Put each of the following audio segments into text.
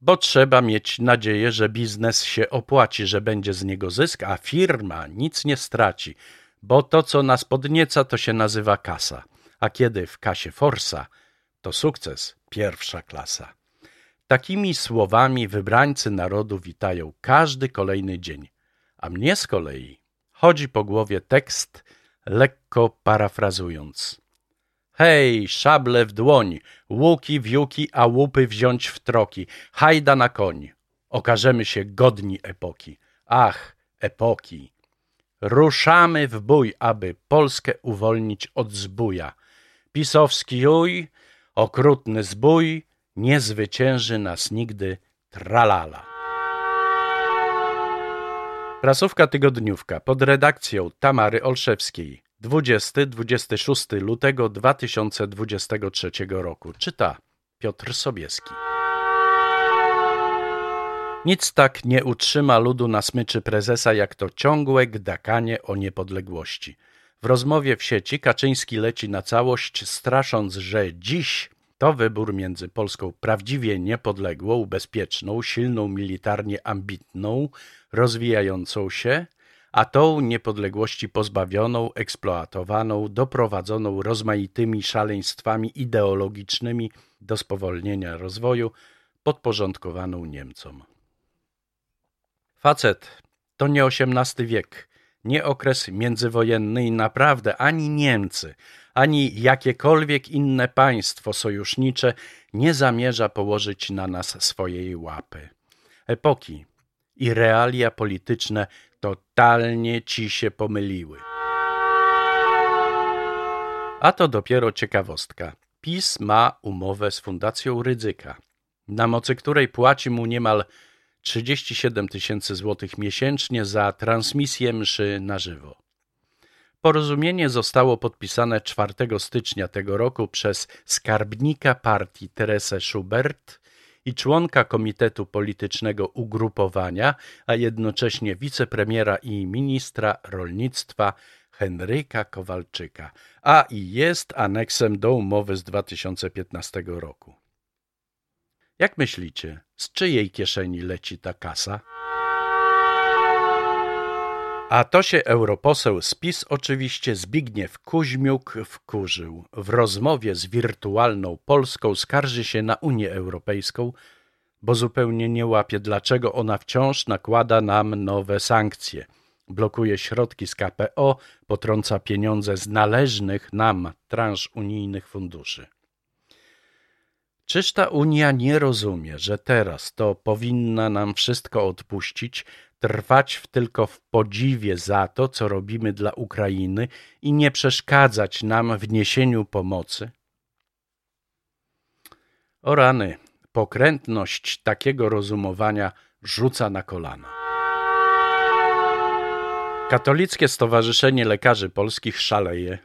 bo trzeba mieć nadzieję, że biznes się opłaci, że będzie z niego zysk, a firma nic nie straci, bo to, co nas podnieca, to się nazywa kasa, a kiedy w kasie forsa, to sukces pierwsza klasa. Takimi słowami wybrańcy narodu witają każdy kolejny dzień, a mnie z kolei chodzi po głowie tekst, lekko parafrazując. Hej, szable w dłoń, łuki w juki, a łupy wziąć w troki, hajda na koń, okażemy się godni epoki. Ach, epoki! Ruszamy w bój, aby Polskę uwolnić od zbója. Pisowski juj, okrutny zbój, nie zwycięży nas nigdy tralala. Prasówka tygodniówka pod redakcją Tamary Olszewskiej 20-26 lutego 2023 roku. Czyta Piotr Sobieski. Nic tak nie utrzyma ludu na smyczy prezesa, jak to ciągłe gdakanie o niepodległości. W rozmowie w sieci Kaczyński leci na całość, strasząc, że dziś to wybór między Polską prawdziwie niepodległą, bezpieczną, silną militarnie ambitną, rozwijającą się, a tą niepodległości pozbawioną, eksploatowaną, doprowadzoną rozmaitymi szaleństwami ideologicznymi do spowolnienia rozwoju, podporządkowaną Niemcom. Facet to nie XVIII wiek, nie okres międzywojenny i naprawdę ani Niemcy, ani jakiekolwiek inne państwo sojusznicze nie zamierza położyć na nas swojej łapy. Epoki i realia polityczne totalnie ci się pomyliły. A to dopiero ciekawostka. PiS ma umowę z Fundacją Rydzyka, na mocy której płaci mu niemal 37 tysięcy złotych miesięcznie za transmisję mszy na żywo. Porozumienie zostało podpisane 4 stycznia tego roku przez skarbnika partii Teresę Schubert i członka Komitetu Politycznego Ugrupowania, a jednocześnie wicepremiera i ministra rolnictwa Henryka Kowalczyka, a i jest aneksem do umowy z 2015 roku. Jak myślicie, z czyjej kieszeni leci ta kasa? A to się europoseł z PiS oczywiście Zbigniew Kuźmiuk wkurzył. W rozmowie z wirtualną Polską skarży się na Unię Europejską, bo zupełnie nie łapie, dlaczego ona wciąż nakłada nam nowe sankcje. Blokuje środki z KPO, potrąca pieniądze z należnych nam transz unijnych funduszy. Czyż ta Unia nie rozumie, że teraz to powinna nam wszystko odpuścić, trwać w tylko w podziwie za to, co robimy dla Ukrainy i nie przeszkadzać nam w niesieniu pomocy? O rany, pokrętność takiego rozumowania rzuca na kolana. Katolickie Stowarzyszenie Lekarzy Polskich szaleje.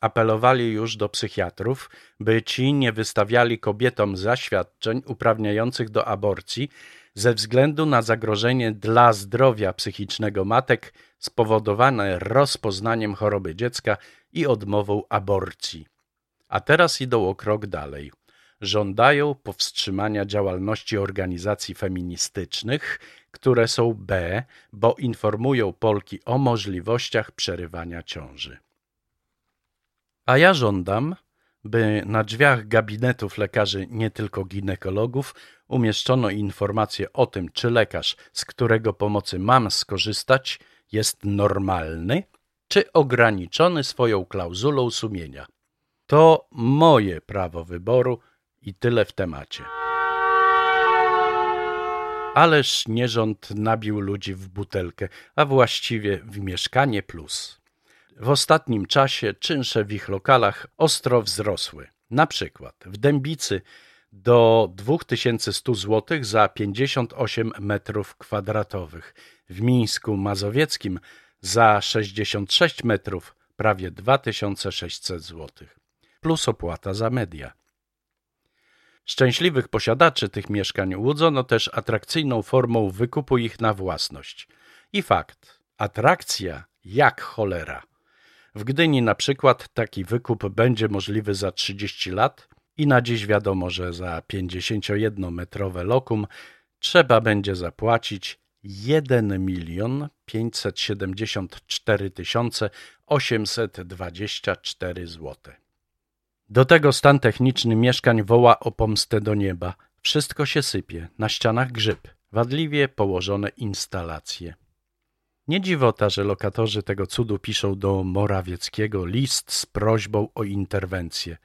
Apelowali już do psychiatrów, by ci nie wystawiali kobietom zaświadczeń uprawniających do aborcji ze względu na zagrożenie dla zdrowia psychicznego matek spowodowane rozpoznaniem choroby dziecka i odmową aborcji. A teraz idą o krok dalej. Żądają powstrzymania działalności organizacji feministycznych, które są B, bo informują Polki o możliwościach przerywania ciąży. A ja żądam, by na drzwiach gabinetów lekarzy, nie tylko ginekologów, umieszczono informację o tym, czy lekarz, z którego pomocy mam skorzystać, jest normalny, czy ograniczony swoją klauzulą sumienia. To moje prawo wyboru i tyle w temacie. Ależ nierząd nabił ludzi w butelkę, a właściwie w mieszkanie plus. W ostatnim czasie czynsze w ich lokalach ostro wzrosły. Na przykład w Dębicy do 2100 zł za 58 metrów kwadratowych, w Mińsku Mazowieckim za 66 metrów prawie 2600 zł, plus opłata za media. Szczęśliwych posiadaczy tych mieszkań łudzono też atrakcyjną formą wykupu ich na własność. I fakt, atrakcja jak cholera. W Gdyni na przykład taki wykup będzie możliwy za 30 lat i na dziś wiadomo, że za 51-metrowe lokum trzeba będzie zapłacić 1 milion 574 824 zł. Do tego stan techniczny mieszkań woła o pomstę do nieba. Wszystko się sypie, na ścianach grzyb, wadliwie położone instalacje. Nie dziwota, że lokatorzy tego cudu piszą do Morawieckiego list z prośbą o interwencję.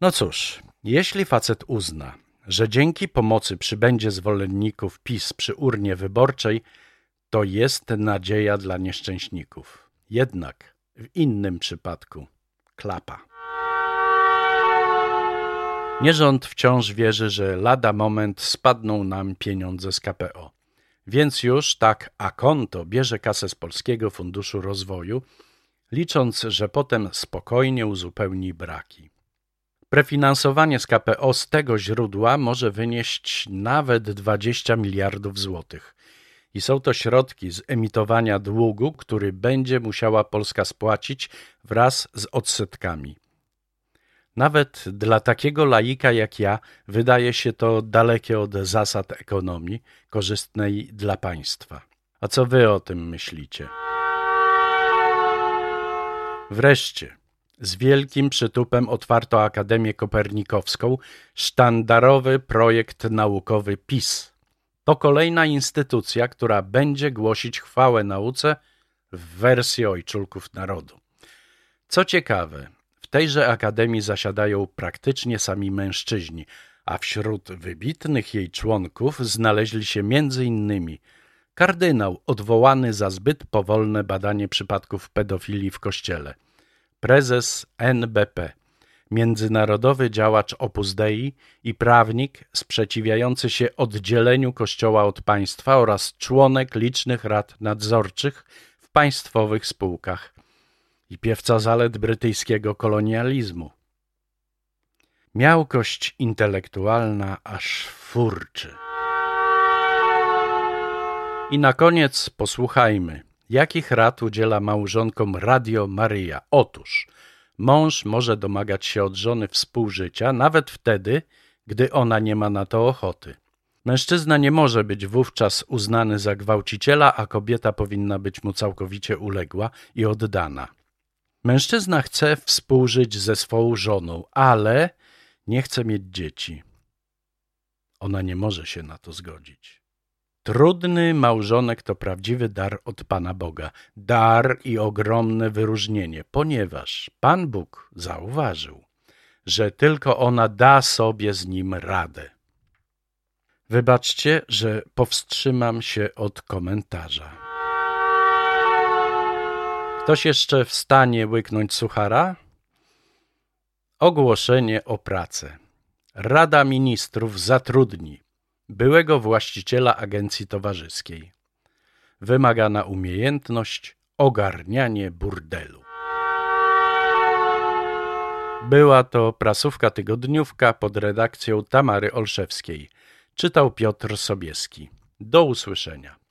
No cóż, jeśli facet uzna, że dzięki pomocy przybędzie zwolenników PiS przy urnie wyborczej, to jest nadzieja dla nieszczęśników. Jednak w innym przypadku klapa. Nierząd wciąż wierzy, że lada moment spadną nam pieniądze z KPO. Więc już tak a konto bierze kasę z Polskiego Funduszu Rozwoju, licząc, że potem spokojnie uzupełni braki. Prefinansowanie z KPO z tego źródła może wynieść nawet 20 miliardów złotych. I są to środki z emitowania długu, który będzie musiała Polska spłacić wraz z odsetkami. Nawet dla takiego laika jak ja wydaje się to dalekie od zasad ekonomii, korzystnej dla państwa. A co wy o tym myślicie? Wreszcie, z wielkim przytupem otwarto Akademię Kopernikowską, sztandarowy projekt naukowy PIS. To kolejna instytucja, która będzie głosić chwałę nauce w wersji ojczulków narodu. Co ciekawe, tejże akademii zasiadają praktycznie sami mężczyźni, a wśród wybitnych jej członków znaleźli się innymi kardynał odwołany za zbyt powolne badanie przypadków pedofilii w kościele, prezes NBP, międzynarodowy działacz Opus Dei i prawnik sprzeciwiający się oddzieleniu Kościoła od państwa oraz członek licznych rad nadzorczych w państwowych spółkach i piewca zalet brytyjskiego kolonializmu. Miałkość intelektualna aż furczy. I na koniec posłuchajmy, jakich rad udziela małżonkom Radio Maryja. Otóż mąż może domagać się od żony współżycia nawet wtedy, gdy ona nie ma na to ochoty. Mężczyzna nie może być wówczas uznany za gwałciciela, a kobieta powinna być mu całkowicie uległa i oddana. Mężczyzna chce współżyć ze swą żoną, ale nie chce mieć dzieci. Ona nie może się na to zgodzić. Trudny małżonek to prawdziwy dar od Pana Boga, dar i ogromne wyróżnienie, ponieważ Pan Bóg zauważył, że tylko ona da sobie z nim radę. Wybaczcie, że powstrzymam się od komentarza. Ktoś jeszcze w stanie łyknąć suchara? Ogłoszenie o pracę. Rada Ministrów zatrudni byłego właściciela agencji towarzyskiej. Wymagana umiejętność ogarnianie burdelu. Była to prasówka tygodniówka pod redakcją Tamary Olszewskiej. Czytał Piotr Sobieski. Do usłyszenia.